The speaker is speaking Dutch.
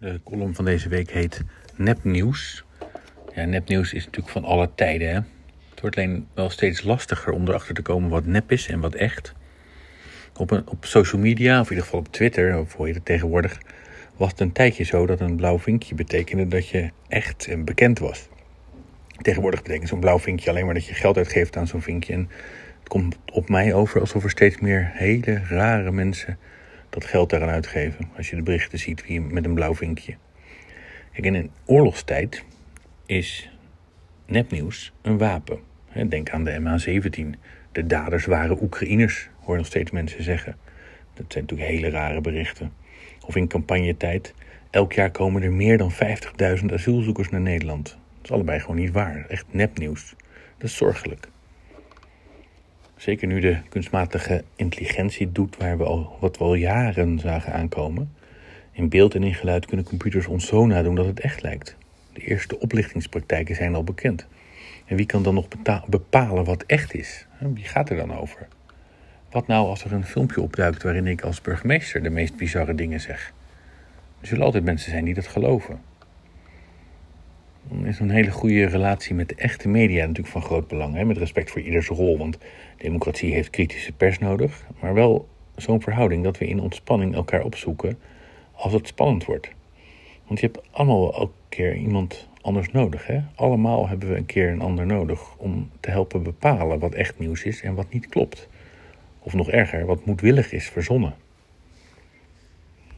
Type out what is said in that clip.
De column van deze week heet Nepnieuws. Ja, nepnieuws is natuurlijk van alle tijden. Hè? Het wordt alleen wel steeds lastiger om erachter te komen wat nep is en wat echt. Op, een, op social media, of in ieder geval op Twitter, of je het tegenwoordig, was het een tijdje zo dat een blauw vinkje betekende dat je echt en bekend was. Tegenwoordig betekent zo'n blauw vinkje alleen maar dat je geld uitgeeft aan zo'n vinkje. En het komt op mij over alsof er steeds meer hele rare mensen dat geld daaraan uitgeven. Als je de berichten ziet wie met een blauw vinkje. Kijk, in een oorlogstijd is nepnieuws een wapen. Denk aan de MH17. De daders waren Oekraïners, hoor nog steeds mensen zeggen. Dat zijn natuurlijk hele rare berichten. Of in campagnetijd. Elk jaar komen er meer dan 50.000 asielzoekers naar Nederland. Dat is allebei gewoon niet waar. Echt nepnieuws. Dat is zorgelijk. Zeker nu de kunstmatige intelligentie doet waar we al, wat we al jaren zagen aankomen. In beeld en in geluid kunnen computers ons zo nadoen dat het echt lijkt. De eerste oplichtingspraktijken zijn al bekend. En wie kan dan nog bepalen wat echt is? Wie gaat er dan over? Wat nou als er een filmpje opduikt waarin ik als burgemeester de meest bizarre dingen zeg? Er zullen altijd mensen zijn die dat geloven. Dan is een hele goede relatie met de echte media natuurlijk van groot belang. Hè? Met respect voor ieders rol. Want democratie heeft kritische pers nodig. Maar wel zo'n verhouding dat we in ontspanning elkaar opzoeken als het spannend wordt. Want je hebt allemaal elke keer iemand anders nodig. Hè? Allemaal hebben we een keer een ander nodig om te helpen bepalen wat echt nieuws is en wat niet klopt. Of nog erger, wat moedwillig is verzonnen.